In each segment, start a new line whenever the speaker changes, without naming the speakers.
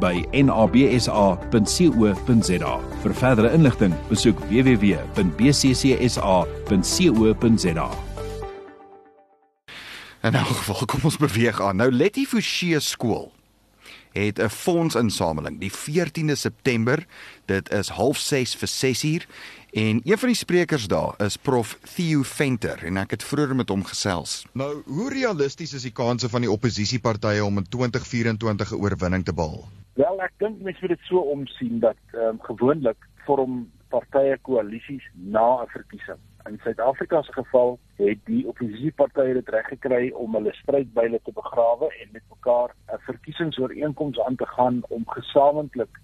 by nabsa.co.za. Vir verdere inligting, besoek www.bccsa.co.za.
En nou geval kom ons beweeg aan. Nou Letty Forsie skool het 'n fondsinsameling die 14de September. Dit is 06:30 vir 6uur En een van die sprekers daar is prof Theo Venter en ek het vroeër met hom gesels.
Nou, hoe realisties is die kanse van die oppositiepartye om in 2024 'n oorwinning te behaal?
Wel, ek dink mense moet dit so omsien dat ehm um, gewoonlik vorm partye koalisies na 'n verkiesing. In Suid-Afrika se geval het die oppositiepartye dit reg gekry om hulle strydbyle te begrawe en met mekaar 'n verkiesingsooreenkoms aan te gaan om gesamentlik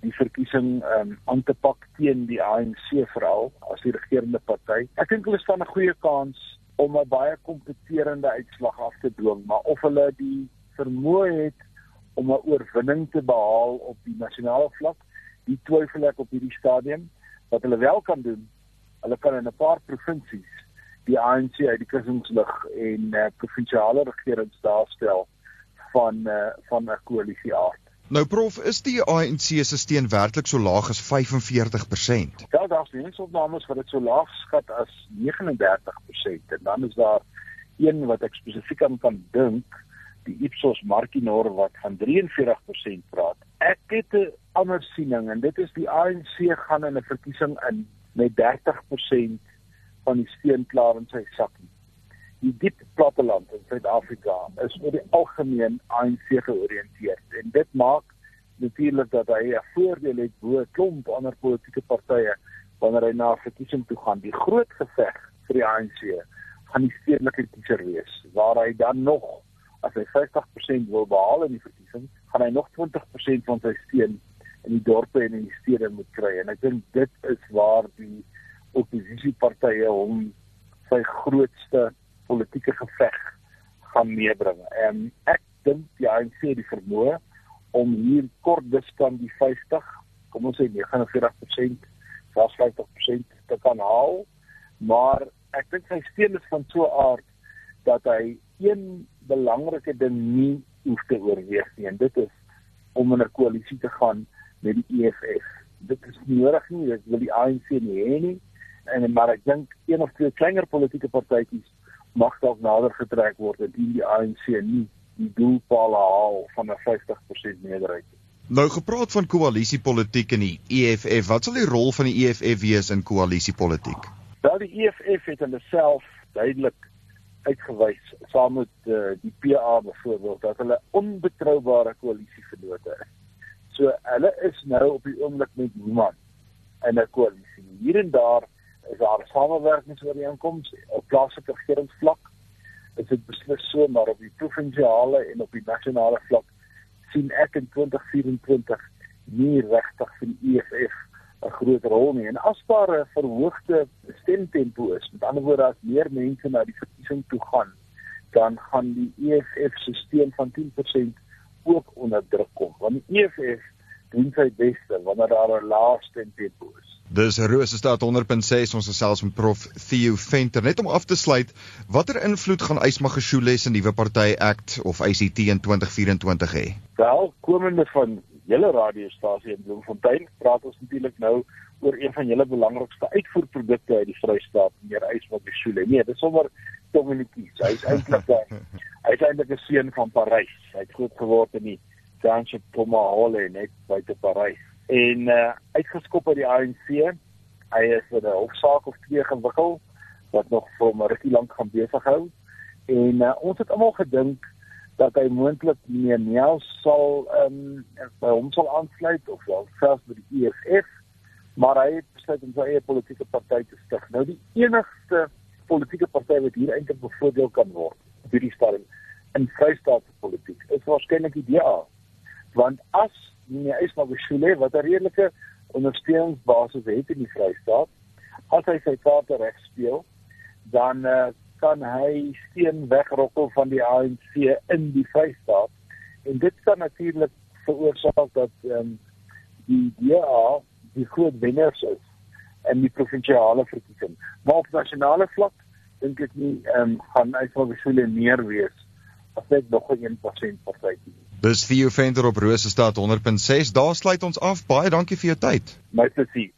die verkiesing um, aan te pak teen die ANC veral as die regerende party. Ek dink hulle staan 'n goeie kans om 'n baie kompeterende uitslag af te dwing, maar of hulle die vermoë het om 'n oorwinning te behaal op die nasionale vlak, die twyfel ek op hierdie stadium. Wat hulle wel kan doen, hulle kan in 'n paar provinsies die ANC uit die kussingslig en uh, provinsiale regerings daarstel van uh, van 'n koalisie aard.
Nou prof, is die ANC se steun werklik so laag as 45%?
Ja, daar's nuusopnames wat dit so laag skat as 39% en dan is daar een wat ek spesifiek aan kan dink, die Ipsos Markinor wat van 43% praat. Ek het 'n ander siening en dit is die ANC gaan in 'n verkiesing in met 30% van die steun klaar in sy sak die diep platteland in Suid-Afrika is oor die algemeen ANC georiënteerd en dit maak natuurlik dat hy 'n voordeel het bo 'n klomp ander politieke partye wanneer hy na 'n verkiesing toe gaan. Die groot geveg vir die ANC gaan die stedelike kiezer wees waar hy dan nog as hy 50% wil behaal in die verkiesing, gaan hy nog 20% van sy steun in die dorpe en in die stede moet kry en ek dink dit is waar die oppositiepartye hom sy grootste politieke geveg gaan meebring. En ek dink die ANC het die vermoë om hier kort diskant die 50, kom ons sê 49%, selfs 50% te kan haal, maar ek dink sy steun is van so 'n aard dat hy een belangrike ding nie hoef te oorweeg nie en dit is om in 'n koalisie te gaan met die EFF. Dit is nodig nie, dit wil die ANC nie hê nie. En maar ek dink een of twee kleiner politieke partytjies mag dalk nader getrek word indien die ANC nie die doelpaal haal van 'n 50% meerderheid nie.
Nou gepraat van koalisiepolitiek in die EFF, wat sal die rol van die EFF wees in koalisiepolitiek?
Wel die EFF het hulle self duidelik uitgewys saam met uh, die PA byvoorbeeld dat hulle onbetroubare koalisievennote is. So hulle is nou op die oomblik met niemand in 'n koalisie. Hier en daar is daar samewerkingsooreenkomste op plaaslike regeringsvlak. Is dit beslis so maar op die provinsiale en op die nasionale vlak sien ek in 2024 nie regtig vir die EFF 'n groot rol nie. En as daar 'n verhoogde stemtempo is, met ander woorde as meer mense na die verkiesing toe gaan, dan gaan die EFF se steun van 10% ook onder druk kom. Want die EFF doen sy beste wanneer daar 'n lae stemtempo is.
Dis Rosestad 100.6 ons gesels met prof Theo Venter net om af te sluit watter invloed gaan Ysmagashule se nuwe party Act of ICT in 2024 hê?
Wel, komende van julle radiostasie in Bloemfontein praat ons natuurlik nou oor een van julle belangrikste uitvoerprodukte uit die Vrystaat, meneer Ysmagashule. Nee, dis sommer Dominikies. Hy is eintlik 'n hy is eintlik 'n seun van Parys. Hy het groot geword in die Township Pomahole net buite Parys en uh, uitgeskop uit die ANC. Hy is in 'n hofsaak of twee gewikkel wat nog vir 'n rukkie lank gaan besig hou. En uh, ons het almal gedink dat hy moontlik meneer Nel sal ehm um, by hom sal aansluit of wel selfs by die EFF, maar hy het besluit om sy eie politieke party te stig. Nou die enigste politieke party wat hier eintlik bevoordeel kan word op hierdie stadium in Vrystaatse politiek is waarskynlik die DA Want as meneer Ismagashule wat 'n redelike ondersteuningsbasis het in die Vrystaat, as hy sy kaarte reg speel, dan uh, kan hy steen wegrokkel van die ANC in die Vrystaat en dit kan natuurlik veroorsaak dat ehm um, die DA die groot wenners is in die provinsiale verkiesing. Maar op nasionale vlak dink ek nie ehm um, gaan uitvalbesule meer wees as net nog 'n 1% partytjie.
Dis Theo Venter op Rosestad 100.6. Daar sluit ons af. Baie dankie vir jou tyd.
My plesier.